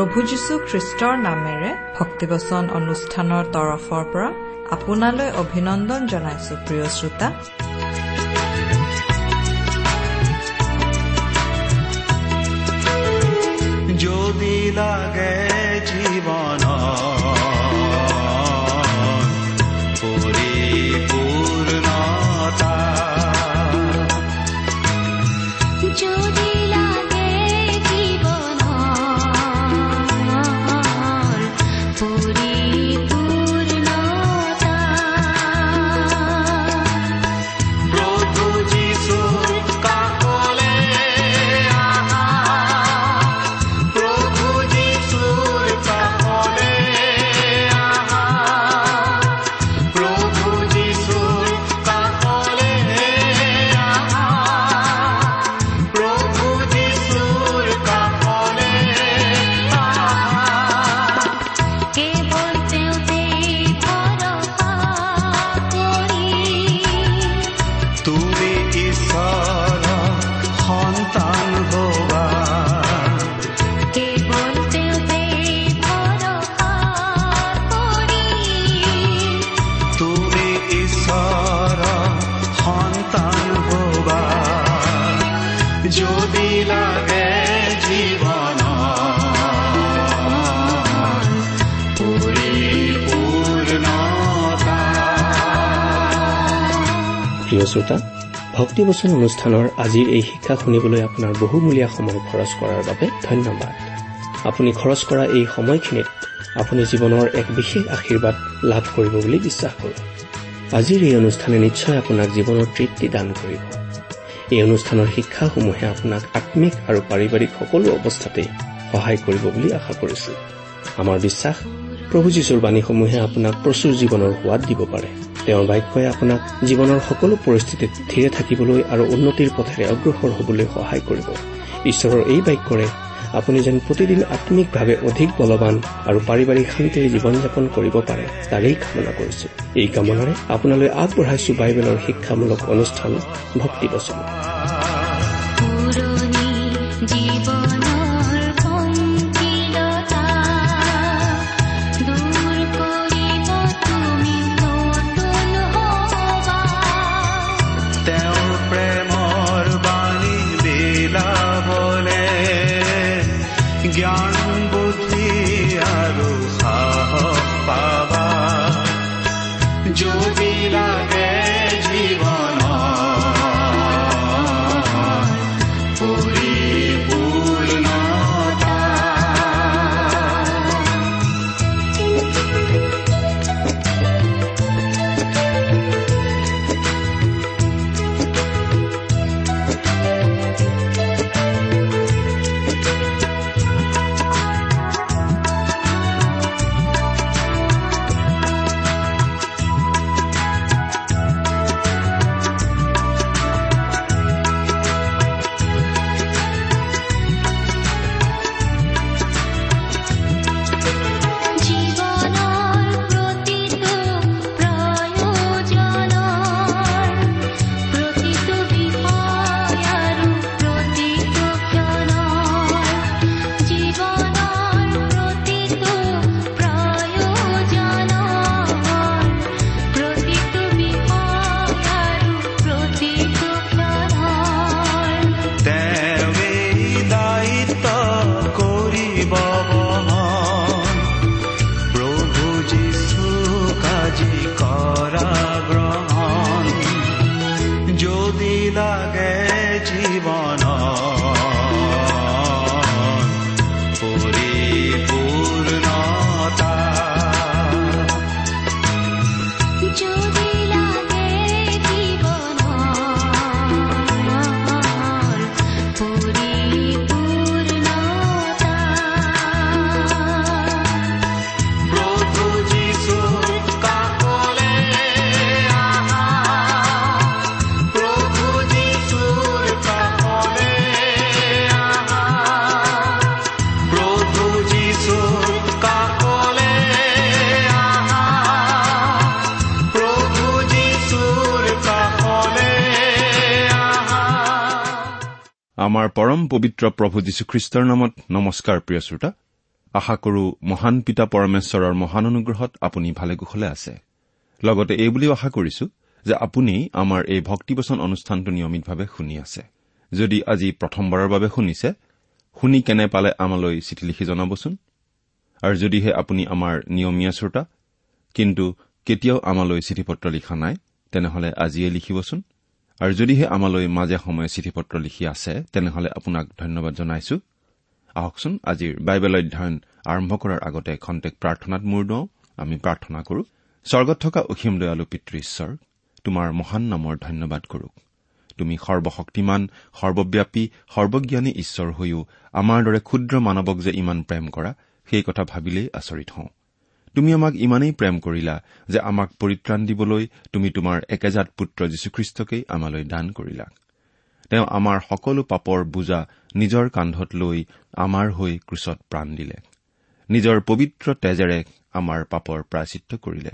প্ৰভু যীশু খ্ৰীষ্টৰ নামেৰে ভক্তিবচন অনুষ্ঠানৰ তৰফৰ পৰা আপোনালৈ অভিনন্দন জনাইছো প্ৰিয় শ্ৰোতা। প্ৰিয় শ্ৰোতা ভক্তিবচন অনুষ্ঠানৰ আজিৰ এই শিক্ষা শুনিবলৈ আপোনাৰ বহুমূলীয়া সময় খৰচ কৰাৰ বাবে ধন্যবাদ। আপুনি খৰচ কৰা এই সময়খিনিত আপুনি জীৱনৰ এক বিশেষ আশীৰ্বাদ লাভ কৰিব বুলি বিশ্বাস কৰোঁ আজিৰ এই অনুষ্ঠানে নিশ্চয় আপোনাক জীৱনৰ তৃপ্তি দান কৰিব। এই অনুষ্ঠানৰ শিক্ষাসমূহে আপোনাক আত্মিক আৰু পাৰিবাৰিক সকলো অৱস্থাতেই সহায় কৰিব বুলি আশা কৰিছো। আমাৰ বিশ্বাস প্ৰভু যীশুৰ বাণীসমূহে আপোনাক প্ৰচুৰ জীৱনৰ সোৱাদ দিব পাৰে। তেওঁৰ বাক্যই আপোনাক জীৱনৰ সকলো পৰিস্থিতিত থিৰে থাকিবলৈ আৰু উন্নতিৰ পথেৰে অগ্ৰসৰ হবলৈ সহায় কৰিব। ঈশ্বৰৰ এই বাক্যৰে আপুনি যেন প্ৰতিদিন আত্মিকভাৱে অধিক বলৱান আৰু পাৰিবাৰিক শান্তিৰে জীৱন যাপন কৰিব পাৰে তাৰেই কামনা কৰিছো। এই কামনাৰে আপোনালৈ আগবঢ়াইছো বাইবেলৰ শিক্ষামূলক অনুষ্ঠান ভক্তিবচন। পুৰণি যদি পবিত্ৰ প্ৰভু যীশুখ্ৰীষ্টৰ নামত নমস্কাৰ প্ৰিয় শ্ৰোতা। আশা কৰো মহান পিতা পৰমেশ্বৰৰ মহান অনুগ্ৰহত আপুনি ভালে কুশলে আছে। লগতে এই বুলিও আশা কৰিছো যে আপুনি আমাৰ এই ভক্তিবচন অনুষ্ঠানটো নিয়মিতভাৱে শুনি আছে। যদি আজি প্ৰথমবাৰৰ বাবে শুনিছে শুনি কেনে পালে আমালৈ চিঠি লিখি জনাবচোন? আৰু যদিহে আপুনি আমাৰ নিয়মীয়া শ্ৰোতা কিন্তু কেতিয়াও আমালৈ চিঠি পত্ৰ লিখা নাই তেনেহলে আজিয়ে লিখিবচোন। আৰু যদিহে আমালৈ মাজে সময়ে চিঠি পত্ৰ লিখি আছে তেনেহলে আপোনাক ধন্যবাদ জনাইছো। আহকচোন আজিৰ বাইবেল অধ্যয়ন আৰম্ভ কৰাৰ আগতে খন্তেক প্ৰাৰ্থনাত মূৰ দিওঁ। আমি প্ৰাৰ্থনা কৰো স্বৰ্গত থকা অসীম দয়ালু পিতৃ ঈশ্বৰ তোমাৰ মহান নামৰ ধন্যবাদ কৰো। তুমি সৰ্বশক্তিমান সৰ্বব্যাপী সৰ্বজ্ঞানী ঈশ্বৰ হৈও আমাৰ দৰে ক্ষুদ্ৰ মানৱক যে ইমান প্ৰেম কৰা সেই কথা ভাবিলেই আচৰিত হওঁ। তুমি আমাক ইমানেই প্ৰেম কৰিলা যে আমাক পৰিত্ৰাণ দিবলৈ তুমি তোমাৰ একেজাত পুত্ৰ যীশুখ্ৰীষ্টকেই আমালৈ দান কৰিলা। তেওঁ আমাৰ সকলো পাপৰ বোজা নিজৰ কান্ধত লৈ আমাৰ হৈ ক্ৰুচত প্ৰাণ দিলে। নিজৰ পবিত্ৰ তেজেৰে আমাৰ পাপৰ প্ৰায়চিত্ৰ কৰিলে।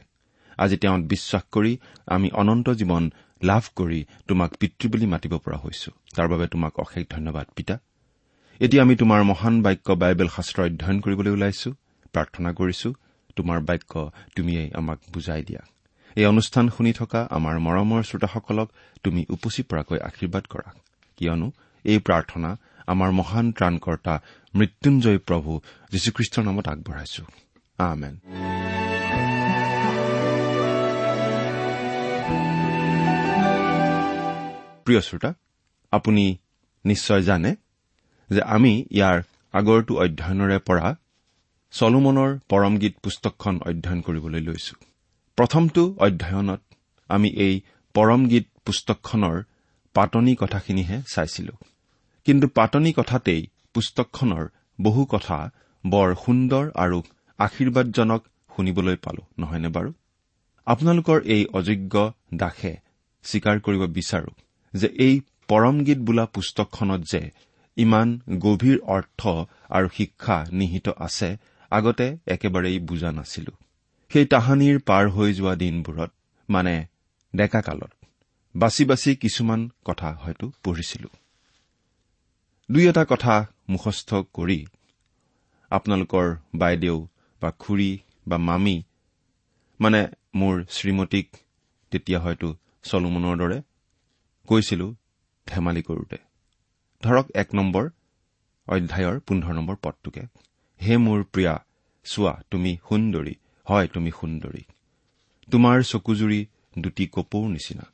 আজি তেওঁত বিশ্বাস কৰি আমি অনন্ত জীৱন লাভ কৰি তোমাক পিতৃ বুলি মাতিব পৰা হৈছো। তাৰ বাবে তোমাক অশেষ ধন্যবাদ পিতা। এতিয়া আমি তোমাৰ মহান বাক্য বাইবেল শাস্ত্ৰ অধ্যয়ন কৰিবলৈ ওলাইছো প্ৰাৰ্থনা কৰিছো। তোমাৰ বাক্য তুমিয়েই আমাক বুজাই দিয়া। এই অনুষ্ঠান শুনি থকা আমাৰ মৰমৰ শ্ৰোতাসকলক তুমি উপচি পৰাকৈ আশীৰ্বাদ কৰা। কিয়নো এই প্ৰাৰ্থনা আমাৰ মহান ত্ৰাণকৰ্তা মৃত্যুঞ্জয় প্ৰভু যীশুখ্ৰীষ্টৰ নামত আগবঢ়াইছো। আমেন। প্ৰিয় শ্ৰোতা আপুনি নিশ্চয় জানে যে আমি ইয়াৰ আগৰটো অধ্যয়নৰে পৰা চলোমনৰ পৰম গীত পুস্তকখন অধ্যয়ন কৰিবলৈ লৈছো। প্ৰথমটো অধ্যয়নত আমি এই পৰম গীত পুস্তকখনৰ পাতনি কথাখিনিহে চাইছিলো। কিন্তু পাতনি কথাতেই পুস্তকখনৰ বহু কথা বৰ সুন্দৰ আৰু আশীৰ্বাদজনক শুনিবলৈ পালো নহয়নে বাৰু? আপোনালোকৰ এই অযোগ্য দাসে স্বীকাৰ কৰিব বিচাৰো যে এই পৰম গীত বোলা পুস্তকখনত যে ইমান গভীৰ অৰ্থ আৰু শিক্ষা নিহিত আছে আগতে একেবাৰেই বুজা নাছিলো। সেই তাহানিৰ পাৰ হৈ যোৱা দিনবোৰত মানে ডেকা কালত বাছি বাছি কিছুমান কথা হয়তো পঢ়িছিলো। দুই এটা কথা মুখস্থ কৰি আপোনালোকৰ বাইদেউ বা খুৰী বা মামী মানে মোৰ শ্ৰীমতীক তেতিয়া হয়তো চলোমনৰ দৰে কৈছিলো ধেমালি কৰোতে। ধৰক এক নম্বৰ অধ্যায়ৰ পোন্ধৰ নম্বৰ পদটোকে। হে মোৰ প্ৰিয়া চোৱা তুমি সুন্দৰী হয় তুমি সুন্দৰী। তোমাৰ চকুজুৰি দুটি কপৌৰ নিচিনা।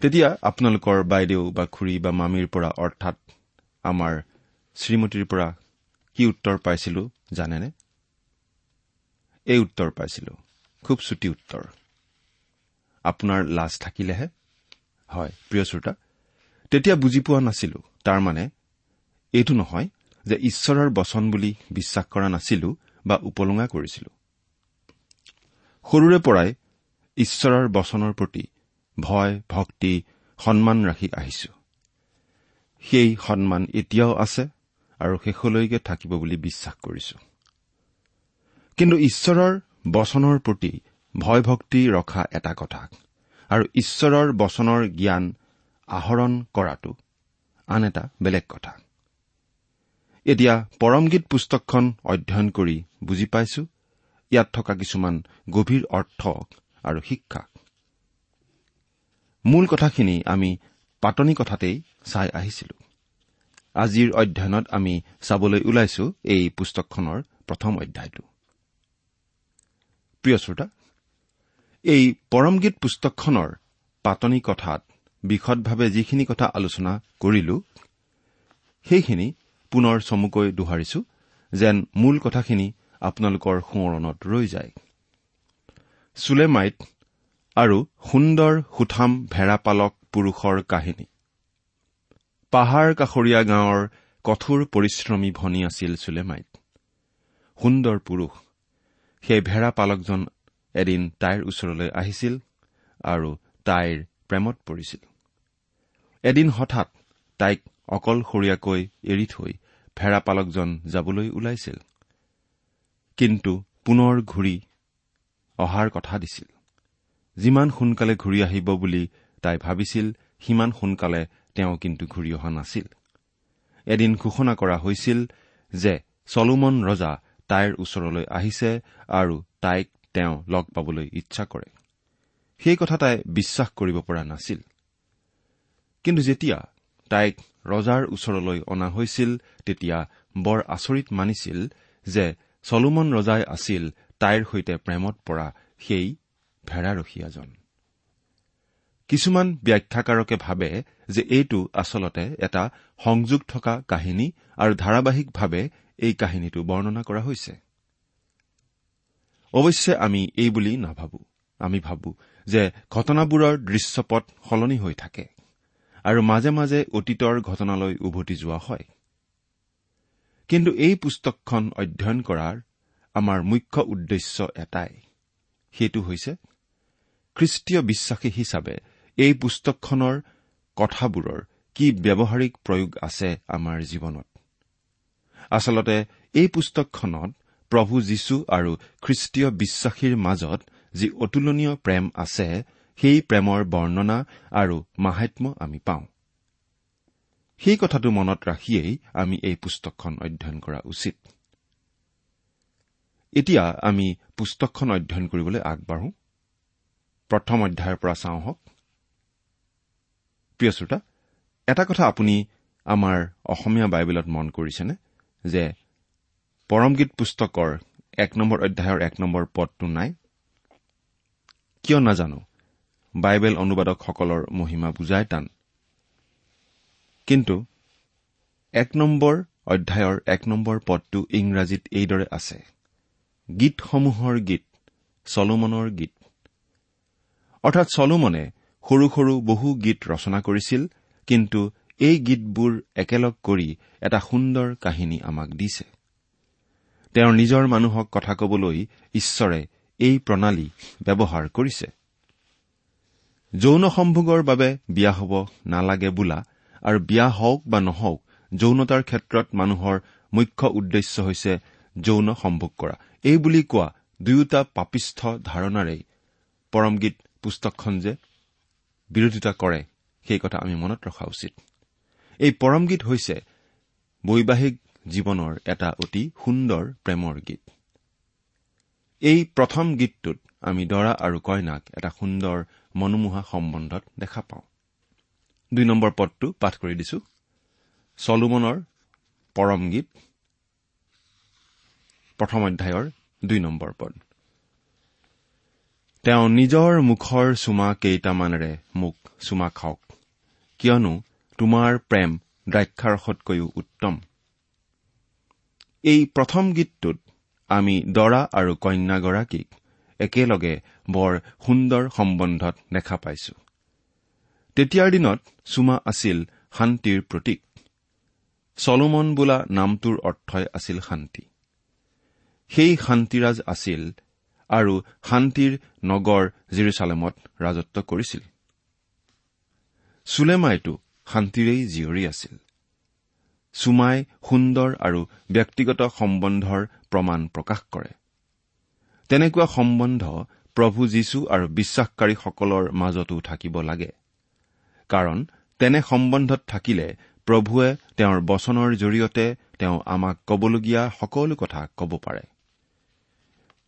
তেতিয়া আপোনালোকৰ বাইদেউ বা খুৰী বা মামীৰ পৰা অৰ্থাৎ আমাৰ শ্ৰীমতীৰ পৰা কি উত্তৰ পাইছিলো জানেনে? এই উত্তৰ পাইছিলো। খুব চুটি উত্তৰ। আপোনাৰ লাজ থাকিলেহে? হয় প্ৰিয় শ্ৰোতা তেতিয়া বুজি পোৱা নাছিলো। তাৰমানে এইটো নহয় যে ঈশ্বৰৰ বচন বুলি বিশ্বাস কৰা নাছিলো বা উপলুঙা কৰিছিলো। সৰুৰে পৰাই ঈশ্বৰৰ বচনৰ প্ৰতি ভয় ভক্তি সন্মান ৰাখি আহিছো। সেই সন্মান এতিয়াও আছে আৰু শেষলৈকে থাকিব বুলি বিশ্বাস কৰিছো। কিন্তু ঈশ্বৰৰ বচনৰ প্ৰতি ভয় ভক্তি ৰখা এটা কথা আৰু ঈশ্বৰৰ বচনৰ জ্ঞান আহৰণ কৰাটো আন এটা বেলেগ কথা। এতিয়া পৰমগীত পুস্তকখন অধ্যয়ন কৰি বুজি পাইছো। ইয়াত থকা কিছুমান গভীৰ অৰ্থ আৰু শিক্ষা। মূল কথাখিনি আমি পাতনি কথাতেই চাই আহিছিলো। আজিৰ অধ্যয়নত আমি চাবলৈ ওলাইছো এই পুস্তকখনৰ প্ৰথম অধ্যায়টো। প্ৰিয় শ্ৰোতা এই পৰমগীত পুস্তকখনৰ পাতনি কথাত বিশদভাৱে যিখিনি কথা আলোচনা কৰিলো সেইখিনি পুনৰ চমুকৈ দোহাৰিছো যেন মূল কথাখিনি আপোনালোকৰ সোঁৱৰণত ৰৈ যায়। চুলেমাইট আৰু সুন্দৰ সুঠাম ভেড়াপালক পুৰুষৰ কাহিনী। পাহাৰ কাষৰীয়া গাঁৱৰ কঠোৰ পৰিশ্ৰমী ভনী আছিল চুলেমাইট। সুন্দৰ পুৰুষ। সেই ভেড়া পালকজন এদিন তাইৰ ওচৰলৈ আহিছিল আৰু তাইৰ প্ৰেমত পৰিছিল। এদিন হঠাৎ তাইক অকলশৰীয়াকৈ এৰি থৈ ভেড়া পালকজন যাবলৈ ওলাইছিল। কিন্তু পুনৰ ঘূৰি অহাৰ কথা দিছিল। যিমান সোনকালে ঘূৰি আহিব বুলি তাই ভাবিছিল সিমান সোনকালে তেওঁ কিন্তু ঘূৰি অহা নাছিল। এদিন ঘোষণা কৰা হৈছিল যে চলোমন ৰজা তাইৰ ওচৰলৈ আহিছে আৰু তাইক তেওঁ লগ পাবলৈ ইচ্ছা কৰে। সেই কথা তাই বিশ্বাস কৰিব পৰা নাছিল। কিন্তু যেতিয়া তাইক ৰজাৰ ওচৰলৈ অনা হৈছিল তেতিয়া বৰ আচৰিত মানিছিল যে চলোমন ৰজাই আছিল তাইৰ সৈতে প্ৰেমত পৰা সেই ভেড়াৰখীয়াজন। কিছুমান ব্যাখ্যাকাৰকে ভাবে যে এইটো আচলতে এটা সংযোগ থকা কাহিনী আৰু ধাৰাবাহিকভাৱে এই কাহিনীটো বৰ্ণনা কৰা হৈছে। অৱশ্যে আমি এই বুলি নাভাবো। আমি ভাবো যে ঘটনাবোৰৰ দৃশ্যপট সলনি হৈ থাকে। আৰু মাজে মাজে অতীতৰ ঘটনালৈ উভতি যোৱা হয়। কিন্তু এই পুস্তকখন অধ্যয়ন কৰাৰ আমাৰ মুখ্য উদ্দেশ্য এটাই। সেইটো হৈছে খ্ৰীষ্টীয় বিশ্বাসী হিচাপে এই পুস্তকখনৰ কথাবোৰৰ কি ব্যৱহাৰিক প্ৰয়োগ আছে আমাৰ জীৱনত। আচলতে এই পুস্তকখনত প্ৰভু যীশু আৰু খ্ৰীষ্টীয় বিশ্বাসীৰ মাজত যি অতুলনীয় প্ৰেম আছে সেই প্ৰেমৰ বৰ্ণনা আৰু মাহাত্ম আমি পাওঁ। সেই কথাটো মনত ৰাখিয়েই আমি এই পুস্তকখন অধ্যয়ন কৰা উচিত। এতিয়া আমি পুস্তকখন অধ্যয়ন কৰিবলৈ আগবাঢ়ো। প্ৰথম অধ্যায়ৰ পৰা চাওঁ হওক। প্ৰিয় শ্ৰোতা এটা কথা আপুনি আমাৰ অসমীয়া বাইবেলত মন কৰিছেনে? যে পৰমগীত পুস্তকৰ এক নম্বৰ অধ্যায়ৰ এক নম্বৰ পদটো নাই? কিয় নাজানো? বাইবেল অনুবাদকসকলৰ মহিমা বুজাই টান। কিন্তু এক নম্বৰ অধ্যায়ৰ এক নম্বৰ পদটো ইংৰাজীত এইদৰে আছে। গীতসমূহৰ গীত চলোমনৰ গীত। অৰ্থাৎ চলোমনে সৰু সৰু বহু গীত ৰচনা কৰিছিল কিন্তু এই গীতবোৰ একেলগ কৰি এটা সুন্দৰ কাহিনী আমাক দিছে। তেওঁৰ নিজৰ মানুহক কথা কবলৈ ঈশ্বৰে এই প্ৰণালী ব্যৱহাৰ কৰিছে। যৌন সম্ভোগৰ বাবে বিয়া হ'ব নালাগে বোলা আৰু বিয়া হওক বা নহওক যৌনতাৰ ক্ষেত্ৰত মানুহৰ মুখ্য উদ্দেশ্য হৈছে যৌন সম্ভোগ কৰা। এই বুলি কোৱা দুয়োটা পাপিষ্ঠ ধাৰণাৰেই। পৰমগীত পুস্তকখন যে বিৰোধিতা কৰে সেই কথা আমি মনত ৰখা উচিত। এই পৰমগীত হৈছে বৈবাহিক জীৱনৰ এটা অতি সুন্দৰ প্ৰেমৰ গীত। এই প্ৰথম গীতটোত আমি দৰা আৰু কইনাক এটা সুন্দৰ মনোমোহা সম্বন্ধত দেখা পাওঁ। দুই নম্বৰ পদটো পাঠ কৰি দিছো। চলোমনৰ পৰম গীত। প্ৰথম অধ্যায়ৰ দুই নম্বৰ পদ। তেওঁ নিজৰ মুখৰ চুমা কেইটামানেৰে মোক চুমা খাওক। কিয়নো তোমাৰ প্ৰেম দ্ৰাক্ষাৰসতকৈও উত্তম। এই প্ৰথম গীতটোত আমি দৰা আৰু কন্যাগৰাকীক একেলগে বৰ সুন্দৰ সম্বন্ধত দেখা পাইছো। তেতিয়াৰ দিনত চুমা আছিল শান্তিৰ প্ৰতীক। চলোমন বোলা নামটোৰ অৰ্থই আছিল শান্তি। সেই শান্তিৰাজ আছিল আৰু শান্তিৰ নগৰ জিৰচালেমত ৰাজত্ব কৰিছিল। চুলেমাইতো শান্তিৰেই জীয়ৰী আছিল। চুমাই সুন্দৰ আৰু ব্যক্তিগত সম্বন্ধৰ প্ৰমাণ প্ৰকাশ কৰে। তেনেকুৱা সম্বন্ধ প্ৰভু যীশু আৰু বিশ্বাসকাৰীসকলৰ মাজতো থাকিব লাগে। কাৰণ তেনে সম্বন্ধত থাকিলে প্ৰভুৱে তেওঁৰ বচনৰ জৰিয়তে তেওঁ আমাক কবলগীয়া সকলো কথা কব পাৰে।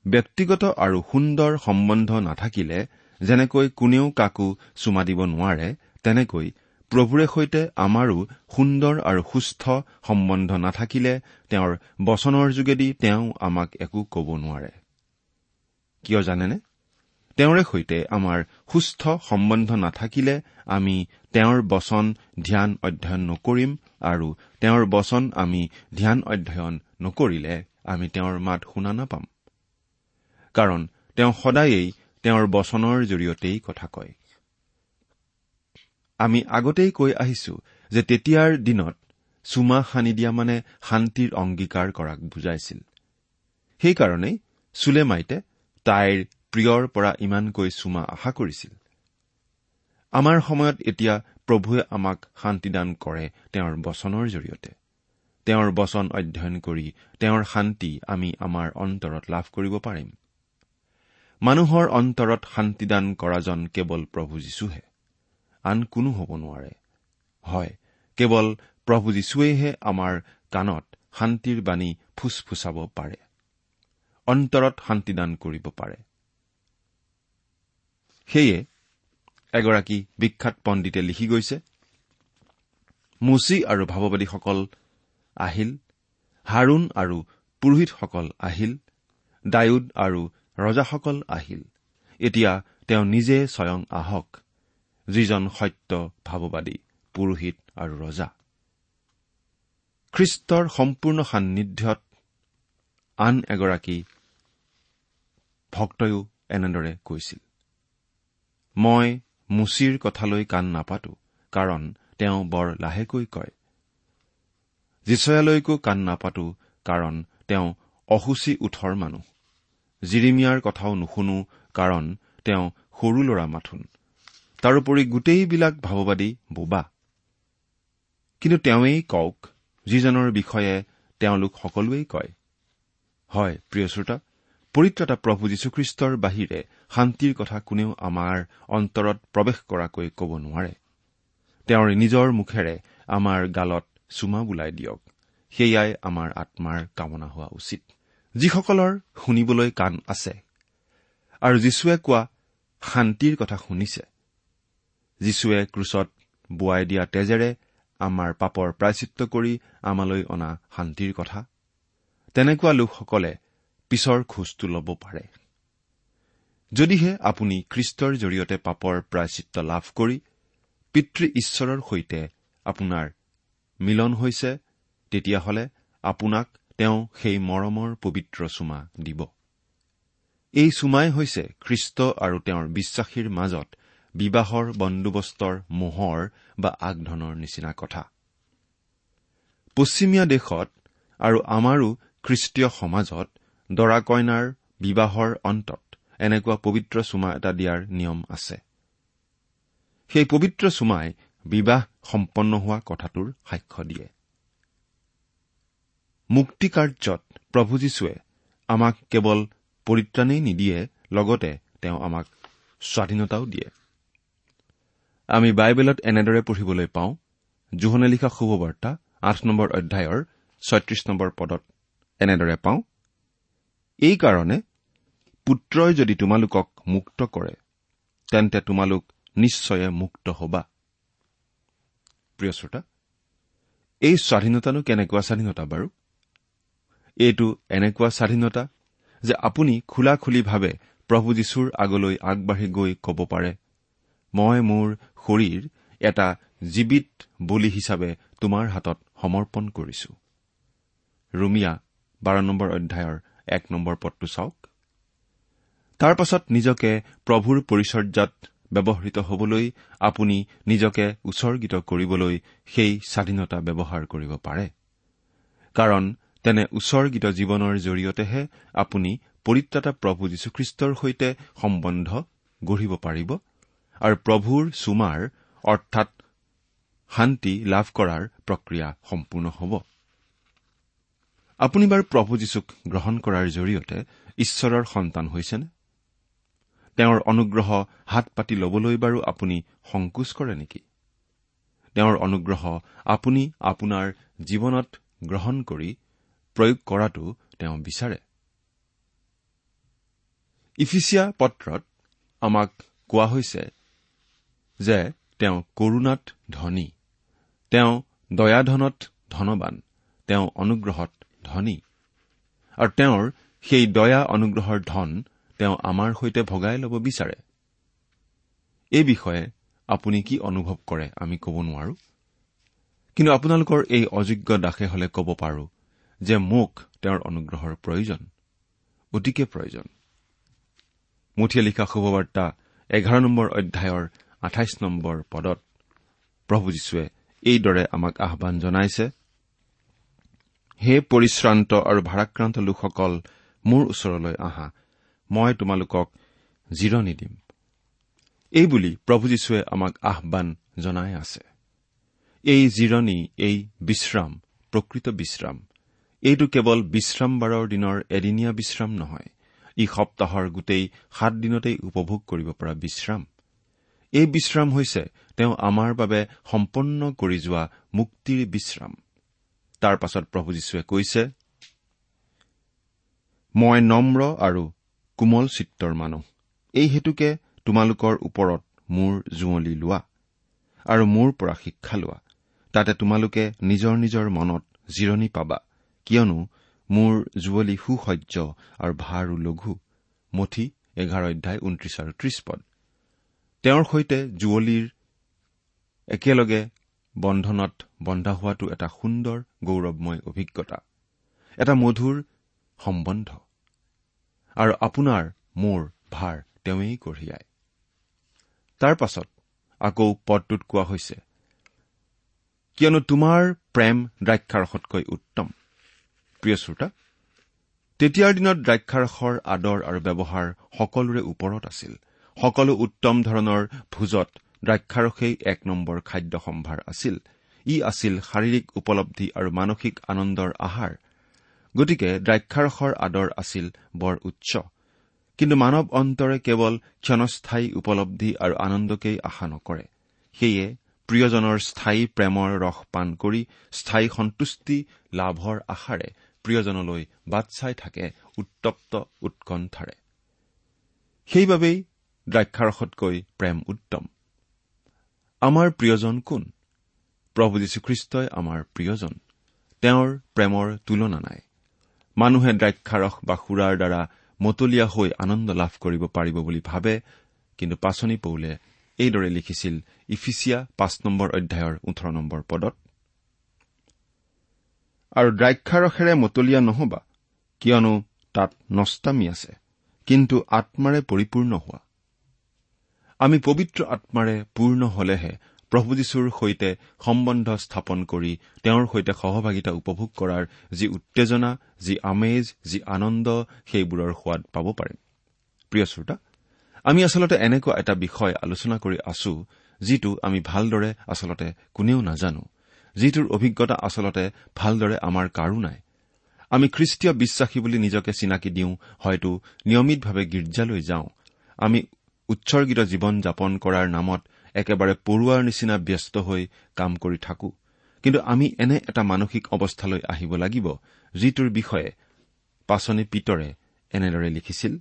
ব্যক্তিগত আৰু সুন্দৰ সম্বন্ধ নাথাকিলে যেনেকৈ কোনেও কাকো চুমা দিব নোৱাৰে তেনেকৈ প্ৰভুৰে সৈতে আমাৰো সুন্দৰ আৰু সুস্থ সম্বন্ধ নাথাকিলে তেওঁৰ বচনৰ যোগেদি তেওঁ আমাক একো কব নোৱাৰে। কিয় জানেনে? তেওঁৰে সৈতে আমাৰ সুস্থ সম্বন্ধ নাথাকিলে আমি তেওঁৰ বচন ধ্যান অধ্যয়ন নকৰিম আৰু তেওঁৰ বচন আমি ধ্যান অধ্যয়ন নকৰিলে আমি তেওঁৰ মাত শুনা নাপাম। কাৰণ তেওঁ সদায়েই তেওঁৰ বচনৰ জৰিয়তেই কথা কয়। আমি আগতেই কৈ আহিছো যে তেতিয়াৰ দিনত চুমা সানি দিয়া মানে শান্তিৰ অংগীকাৰ কৰাক বুজাইছিল। সেইকাৰণেই চুলেমাইতে তাইৰ প্ৰিয়ৰ পৰা ইমানকৈ চুমা আশা কৰিছিল। আমাৰ সময়ত এতিয়া প্ৰভুৱে আমাক শান্তিদান কৰে তেওঁৰ বচনৰ জৰিয়তে। তেওঁৰ বচন অধ্যয়ন কৰি তেওঁৰ শান্তি আমি আমাৰ অন্তৰত লাভ কৰিব পাৰিম। মানুহৰ অন্তৰত শান্তিদান কৰাজন কেৱল প্ৰভু যীশুহে আন কোনো হ'ব নোৱাৰে। হয় কেৱল প্ৰভু যীশুৱেহে আমাৰ কাণত শান্তিৰ বাণী ফুচফুচাব পাৰে। অন্তৰত শান্তিদান কৰিব পাৰে। সেয়ে এগৰাকী বিখ্যাত পণ্ডিতে লিখি গৈছে মুচি আৰু ভাৱবাদীসকল আহিল হাৰুণ আৰু পুৰোহিতসকল আহিল ডায়ুদ আৰু ৰজাসকল আহিল। এতিয়া তেওঁ নিজে স্বয়ং আহক যিজন সত্য ভাৱবাদী পুৰোহিত আৰু ৰজা। খ্ৰীষ্টৰ সম্পূৰ্ণ সান্নিধ্যত আন এগৰাকী ভক্তয়ো এনেদৰে কৈছিল। মই মুচিৰ কথালৈ কাণ নাপাতো কাৰণ তেওঁ বৰ লাহেকৈ কয়। যিচয়ালৈকো কাণ নাপাতো কাৰণ তেওঁ অসুচী উঠৰ মানুহ। জিৰিমিয়াৰ কথাও নুশুনো কাৰণ তেওঁ সৰু ল'ৰা মাথোন। তাৰোপৰি গোটেইবিলাক ভাৱবাদী বোবা। কিন্তু তেওঁৱেই কওক যিজনৰ বিষয়ে তেওঁলোক সকলোৱেই কয়। হয় প্ৰিয় শ্ৰোতা পৰিত্ৰতা প্ৰভু যীশুখ্ৰীষ্টৰ বাহিৰে শান্তিৰ কথা কোনেও আমাৰ অন্তৰত প্ৰৱেশ কৰাকৈ ক'ব নোৱাৰে। তেওঁৰ নিজৰ মুখেৰে আমাৰ গালত চুমা বোলাই দিয়ক। সেয়াই আমাৰ আত্মাৰ কামনা হোৱা উচিত। যিসকলৰ শুনিবলৈ কাণ আছে। আৰু যীশুৱে কোৱা শান্তিৰ কথা শুনিছে। যীশুৱে ক্ৰুচত বোৱাই দিয়া তেজেৰে আমাৰ পাপৰ প্ৰায়চিত্ৰ কৰি আমালৈ অনা শান্তিৰ কথা। তেনেকুৱা লোকসকলে পিছৰ খোজটো ল'ব পাৰে। যদিহে আপুনি খ্ৰীষ্টৰ জৰিয়তে পাপৰ প্ৰায়চিত্ৰ লাভ কৰি পিতৃ ঈশ্বৰৰ সৈতে আপোনাৰ মিলন হৈছে তেতিয়াহ'লে আপোনাক তেওঁ সেই মৰমৰ পবিত্ৰ চুমা দিব। এই চুমাই হৈছে খ্ৰীষ্ট আৰু তেওঁৰ বিশ্বাসীৰ মাজত বিবাহৰ বন্দোবস্তৰ মোহৰ বা আগধনৰ নিচিনা কথা। পশ্চিমীয়া দেশত আৰু আমাৰো খ্ৰীষ্টীয় সমাজত দৰা কইনাৰ বিবাহৰ অন্তত এনেকুৱা পবিত্ৰ চুমা এটা দিয়াৰ নিয়ম আছে। সেই পবিত্ৰ চুমাই বিবাহ সম্পন্ন হোৱা কথাটোৰ সাক্ষ্য দিয়ে। মুক্তি কাৰ্যত প্ৰভু যীশুৱে আমাক কেৱল পৰিত্ৰাণেই নিদিয়ে লগতে তেওঁ আমাক স্বাধীনতাও দিয়ে। আমি বাইবেলত এনেদৰে পঢ়িবলৈ পাওঁ জোহনে লিখা শুভবাৰ্তা আঠ নম্বৰ অধ্যায়ৰ ছয়ত্ৰিশ নম্বৰ পদত এনেদৰে পাওঁ এইকাৰণে পুত্ৰই যদি তোমালোকক মুক্ত কৰে তেন্তে তোমালোক নিশ্চয়ে মুক্ত হবা। প্ৰিয় শ্ৰোতা এই স্বাধীনতানো কেনেকুৱা স্বাধীনতা বাৰু? এইটো এনেকুৱা স্বাধীনতা যে আপুনি খোলা খুলিভাৱে প্ৰভু যীশুৰ আগলৈ আগবাঢ়ি গৈ ক'ব পাৰে মই মোৰ শৰীৰ এটা জীৱিত বলি হিচাপে তোমাৰ হাতত সমৰ্পণ কৰিছো। ৰুমিয়া বাৰ নম্বৰ অধ্যায়ৰ এক নম্বৰ পদটো চাওক। তাৰ পাছত নিজকে প্ৰভুৰ পৰিচৰ্যাত ব্যৱহৃত হবলৈ আপুনি নিজকে উৎসৰ্গিত কৰিবলৈ সেই স্বাধীনতা ব্যৱহাৰ কৰিব পাৰে। কাৰণ তেনে উৎসৰ্গিত জীৱনৰ জৰিয়তেহে আপুনি পৰিত্ৰাতা প্ৰভু যীশুখ্ৰীষ্টৰ সৈতে সম্বন্ধ গঢ়িব পাৰিব আৰু প্ৰভুৰ চুমাৰ অৰ্থাৎ শান্তি লাভ কৰাৰ প্ৰক্ৰিয়া সম্পূৰ্ণ হ'ব। আপুনি বাৰু প্ৰভু যীশুক গ্ৰহণ কৰাৰ জৰিয়তে ঈশ্বৰৰ সন্তান হৈছেনে? তেওঁৰ অনুগ্ৰহ হাত পাতি ল'বলৈ বাৰু আপুনি সংকোচ কৰে নেকি? তেওঁৰ অনুগ্ৰহ আপুনি আপোনাৰ জীৱনত গ্ৰহণ কৰি প্ৰয়োগ কৰাটো তেওঁ বিচাৰে। ইফিচিয়া পত্ৰত আমাক কোৱা হৈছে যে তেওঁ কৰুণাত ধনী তেওঁ দয়াধনত ধনবান তেওঁ অনুগ্ৰহত ধনী। আৰু তেওঁৰ সেই দয়া অনুগ্ৰহৰ ধন তেওঁ আমাৰ সৈতে ভগাই ল'ব বিচাৰে। এই বিষয়ে আপুনি কি অনুভৱ কৰে আমি ক'ব নোৱাৰো। কিন্তু আপোনালোকৰ এই অযোগ্য দাসে হলে ক'ব পাৰো যে মোক তেওঁৰ অনুগ্ৰহৰ প্ৰয়োজন অতিকে প্ৰয়োজন। মুঠিয়ে লিখা শুভবাৰ্তা এঘাৰ নম্বৰ অধ্যায়ৰ আঠাইছ নম্বৰ পদত প্ৰভু যীশুৱে এইদৰে আমাক আহান জনাইছে হে পৰিশ্ৰান্ত আৰু ভাৰাক্ৰান্ত লোকসকল মোৰ ওচৰলৈ আহা। মই তোমালোকক জিৰণি দিম। এইবুলি প্ৰভু যীশুৱে আমাক আহান জনাই আছে। এই জিৰণি এই বিশ্ৰাম প্ৰকৃত বিশ্ৰাম এইটো কেৱল বিশ্ৰামবাৰৰ দিনৰ এদিনীয়া বিশ্ৰাম নহয় ই সপ্তাহৰ গোটেই সাত দিনতেই উপভোগ কৰিব পৰা বিশ্ৰাম। এই বিশ্ৰাম হৈছে তেওঁ আমাৰ বাবে সম্পন্ন কৰি যোৱা মুক্তিৰ বিশ্ৰাম। তাৰ পাছত প্ৰভু যীশুৱে কৈছে মই নম্ৰ আৰু কোমল চিত্ৰৰ মানুহ। এই হেতুকে তোমালোকৰ ওপৰত মোৰ জুঁৱলি লোৱা আৰু মোৰ পৰা শিক্ষা লোৱা। তাতে তোমালোকে নিজৰ নিজৰ মনত জিৰণি পাবা কিয়নো মোৰ জুঁৱলি সুসহ্য আৰু ভাৰো লঘু। মঠি এঘাৰ অধ্যায় ঊনত্ৰিশ আৰু ত্ৰিশ পদ। তেওঁৰ সৈতে জুঁৱলীৰ একেলগে বন্ধনত বন্ধা হোৱাটো এটা সুন্দৰ গৌৰৱময় অভিজ্ঞতা। এটা মধুৰ সম্বন্ধ। আৰু আপোনাৰ মোৰ ভাৰ তেওঁৱেই কঢ়িয়ায়। তাৰ পাছত আকৌ পদটোত কোৱা হৈছে কিয়নো তোমাৰ প্ৰেম দ্ৰাক্ষাৰসতকৈ উত্তম। প্ৰিয় শ্ৰোতা তেতিয়াৰ দিনত দ্ৰাক্ষাৰসৰ আদৰ আৰু ব্যৱহাৰ সকলোৰে ওপৰত আছিল। সকলো উত্তম ধৰণৰ ভোজত দ্ৰাক্ষাৰসেই এক নম্বৰ খাদ্য সম্ভাৰ আছিল। ই আছিল শাৰীৰিক উপলব্ধি আৰু মানসিক আনন্দৰ আহাৰ। গতিকে দ্ৰাক্ষাৰসৰ আদৰ আছিল বৰ উচ্চ। কিন্তু মানৱ অন্তৰে কেৱল ক্ষণস্থায়ী উপলব্ধি আৰু আনন্দকেই আশা নকৰে। সেয়ে প্ৰিয়জনৰ স্থায়ী প্ৰেমৰ ৰস পান কৰি স্থায়ী সন্তুষ্টি লাভৰ আশাৰে প্ৰিয়জনলৈ বাট চাই থাকে উত্তপ্ত উৎকণ্ঠাৰে। সেইবাবেই দ্ৰাক্ষাৰসতকৈ প্ৰেম উত্তম। আমাৰ প্ৰিয়জন কোন? প্ৰভু যীশুখ্ৰীষ্টই আমাৰ প্ৰিয়জন। তেওঁৰ প্ৰেমৰ তুলনা নাই। মানুহে দ্ৰাক্ষাৰস বা সুৰাৰ দ্বাৰা মতলীয়া হৈ আনন্দ লাভ কৰিব পাৰিব বুলি ভাবে কিন্তু পাচনি পৌলে এইদৰে লিখিছিল ইফিচিয়া পাঁচ নম্বৰ অধ্যায়ৰ ওঠৰ নম্বৰ পদত। আৰু দ্ৰাক্ষাৰসেৰে মতলীয়া নহবা কিয়নো তাত নষ্টামী আছে কিন্তু আত্মাৰে পৰিপূৰ্ণ হোৱা। আমি পবিত্ৰ আত্মাৰে পূৰ্ণ হলেহে প্ৰভু যীশুৰ সৈতে সম্বন্ধ স্থাপন কৰি তেওঁৰ সৈতে সহভাগিতা উপভোগ কৰাৰ যি উত্তেজনা যি আমেজ যি আনন্দ সেইবোৰৰ সোৱাদ পাব পাৰিম। প্ৰিয় শ্ৰোতা আমি আচলতে এনেকুৱা এটা বিষয় আলোচনা কৰি আছো যিটো আমি ভালদৰে আচলতে কোনেও নাজানো যিটোৰ অভিজ্ঞতা আচলতে ভালদৰে আমাৰ কাৰো নাই। আমি খ্ৰীষ্টীয় বিশ্বাসী বুলি নিজকে চিনাকি দিওঁ হয়তো নিয়মিতভাৱে গীৰ্জালৈ যাওঁ। আমি উৎসৰ্গিত জীৱন যাপন কৰাৰ নামত একেবাৰে পৰুৱাৰ নিচিনা ব্যস্ত হৈ কাম কৰি থাকো। কিন্তু আমি এনে এটা মানসিক অৱস্থালৈ আহিব লাগিব যিটোৰ বিষয়ে পাচনি পিতৰে এনেদৰে লিখিছিল।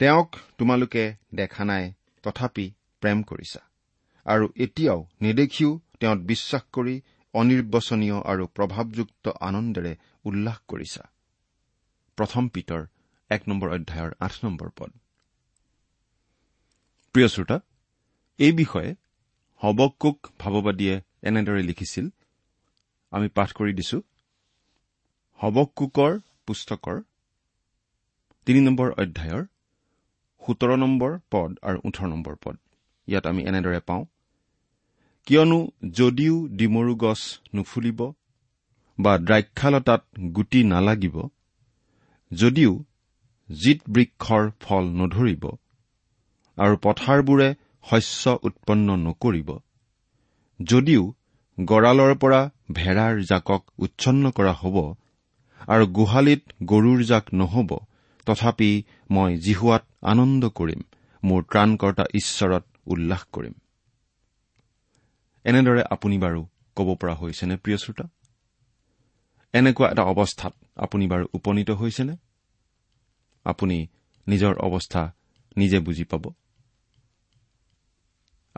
তেওঁক তোমালোকে দেখা নাই তথাপি প্ৰেম কৰিছা। আৰু এতিয়াও নেদেখিও তেওঁত বিশ্বাস কৰি অনিৰ্বচনীয় আৰু প্ৰভাৱযুক্ত আনন্দেৰে উল্লাস কৰিছা। প্ৰথম পিতৰ এক নম্বৰ অধ্যায়ৰ আঠ নম্বৰ পদ। প্ৰিয় শ্ৰোতা এই বিষয়ে হবকুক ভাৱবাদীয়ে এনেদৰে লিখিছিল আমি পাঠ কৰি দিছো। হবকুকৰ পুস্তকৰ তিনি নম্বৰ অধ্যায়ৰ সোতৰ নম্বৰ পদ আৰু ওঠৰ নম্বৰ পদ। ইয়াত আমি এনেদৰে পাওঁ কিয়নো যদিও ডিমৰু গছ নুফুলিব বা দ্ৰাক্ষালতাত গুটি নালাগিব যদিও জিত বৃক্ষৰ ফল নধৰিব আৰু পথাৰবোৰে শস্য উৎপন্ন নকৰিব। যদিও গঁড়ালৰ পৰা ভেড়াৰ জাকক উচ্ছন্ন কৰা হ'ব আৰু গোহালিত গৰুৰ জাক নহ'ব তথাপি মই জিহুৱাত আনন্দ কৰিম মোৰ ত্ৰাণকৰ্তা ঈশ্বৰত উল্লাস কৰিম। এনেদৰে আপুনি বাৰু ক'ব পৰা হৈছেনে প্ৰিয় শ্ৰোতা? এনেকুৱা এটা অৱস্থাত আপুনি বাৰু উপনীত হৈছেনে? আপুনি নিজৰ অৱস্থা নিজে বুজি পাব।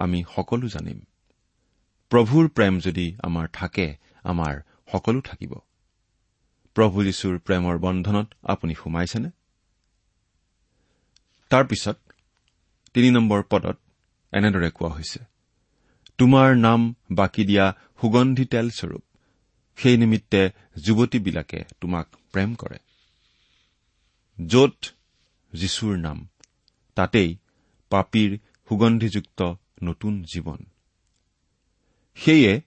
আমি সকলো জানিম। প্ৰভুৰ প্ৰেম যদি আমাৰ থাকে আমাৰ সকলো থাকিব। প্ৰভু যীশুৰ প্ৰেমৰ বন্ধনত আপুনি সোমাইছেনে? তাৰ পিছত তিনি নম্বৰ পদত এনেদৰে কোৱা হৈছে তোমাৰ নাম বাকি দিয়া সুগন্ধি তেলস্বৰূপ সেই নিমিত্তে যুৱতীবিলাকে তোমাক প্ৰেম কৰে। য'ত যীশুৰ নাম তাতেই পাপীৰ সুগন্ধিযুক্ত নতুন জীৱন। সেয়ে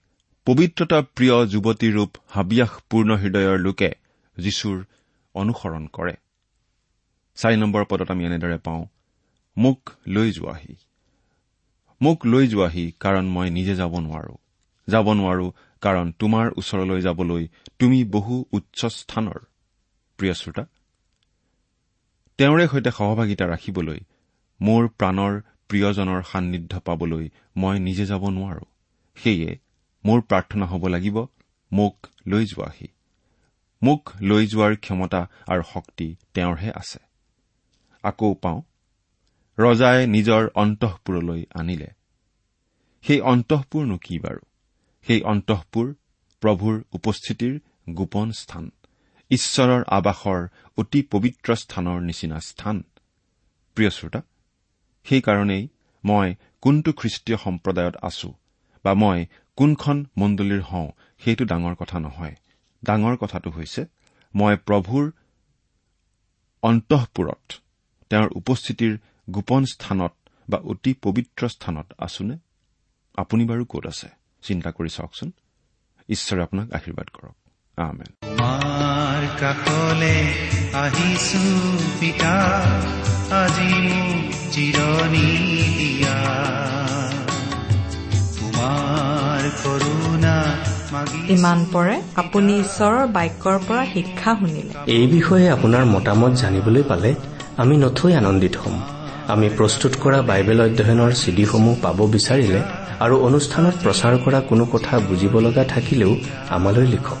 পবিত্ৰতা প্ৰিয় যুৱতীৰূপ হাবিয়াসপূৰ্ণ হৃদয়ৰ লোকে যীশুৰ অনুসৰণ কৰে। চাৰি নম্বৰ পদত আমি এনেদৰে পাওঁ মোক লৈ যোৱাহি। মোক লৈ যোৱাহি কাৰণ মই নিজে যাব নোৱাৰো। যাব নোৱাৰো কাৰণ তোমাৰ ওচৰলৈ যাবলৈ তুমি বহু উচ্চ স্থানৰ। প্ৰিয় শ্ৰোতা তেওঁৰে সৈতে সহভাগিতা ৰাখিবলৈ মোৰ প্ৰাণৰ প্ৰিয়জনৰ সান্নিধ্য পাবলৈ মই নিজে যাব নোৱাৰো। সেয়ে মোৰ প্ৰাৰ্থনা হ'ব লাগিব মোক লৈ যোৱাহি। মোক লৈ যোৱাৰ ক্ষমতা আৰু শক্তি তেওঁৰহে আছে। আকৌ পাওঁ ৰজাই নিজৰ অন্তঃপুৰলৈ আনিলে। সেই অন্তঃপুৰনো কি বাৰু? সেই অন্তঃপুৰ প্ৰভুৰ উপস্থিতিৰ গোপন স্থান ঈশ্বৰৰ আৱাসৰ অতি পবিত্ৰ স্থানৰ নিচিনা স্থান। প্ৰিয় শ্ৰোতা সেইকাৰণেই মই কোনটো খ্ৰীষ্টীয় সম্প্ৰদায়ত আছো বা মই কোনখন মণ্ডলীৰ হওঁ সেইটো ডাঙৰ কথা নহয়। ডাঙৰ কথাটো হৈছে মই প্ৰভুৰ অন্তঃপুৰত তেওঁৰ উপস্থিতিৰ গোপন স্থানত বা অতি পবিত্ৰ স্থানত আছোনে? আপুনি বাৰু ক'ত আছে? চিন্তা কৰি চাওকচোন। ঈশ্বৰে আপোনাক আশীৰ্বাদ কৰক। তোমাৰ কাষলে আহিছো পিতা আজি মোক জিৰণি দিয়া তোমাৰ কৰোণা মাগি ইমান পৰে আপুনি ঈশ্বৰৰ বাক্যৰ পৰা শিক্ষা শুনিলে। এই বিষয়ে আপোনাৰ মতামত জানিবলৈ পালে আমি নথৈ আনন্দিত হ'ম। আমি প্ৰস্তুত কৰা বাইবেল অধ্যয়নৰ চিডিসমূহ পাব বিচাৰিলে আৰু অনুষ্ঠানত প্ৰচাৰ কৰা কোনো কথা বুজিব লগা থাকিলেও আমালৈ লিখক।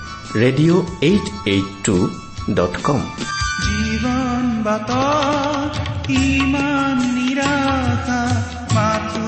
radio' eight eight two dot com. জীৱন বাটত ইমান নিৰাশা মাথো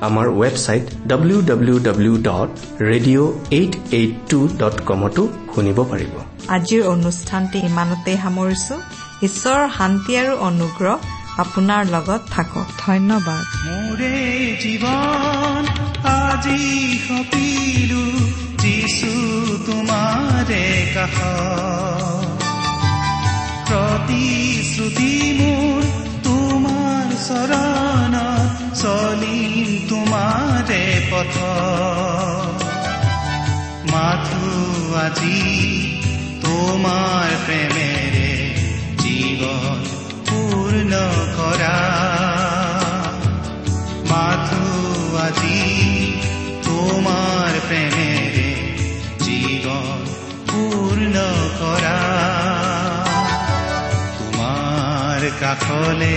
আমাৰ website W W W dot radio' eight eight two dot কমতো শুনিব পাৰিব। আজিৰ অনুষ্ঠানটি ইমানতে সামৰিছো। ঈশ্বৰৰ শান্তি আৰু অনুগ্ৰহ আপোনাৰ লগত থাকক। ধন্যবাদ। মোৰে জীৱন আজি সপিলো যিছু তোমাৰে কাষ প্ৰতিশ্ৰুতি মোৰ তোমাৰ চৰণত। চলিম তোমাৰে পথ। মাথো আজি তোমাৰ প্ৰেমেৰে জীৱন পূৰ্ণ কৰা। মাথো আজি তোমাৰ প্ৰেমেৰে জীৱন পূৰ্ণ কৰা। তোমাৰ কাষলে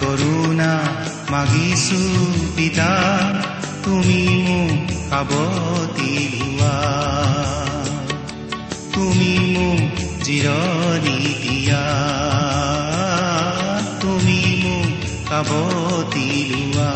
কৰোণা মাগিছো পিতা তুমি মোক সাৱতি লোৱা তুমি মোক জিৰণি দিয়া। তুমি মোক সাৱতি লোৱা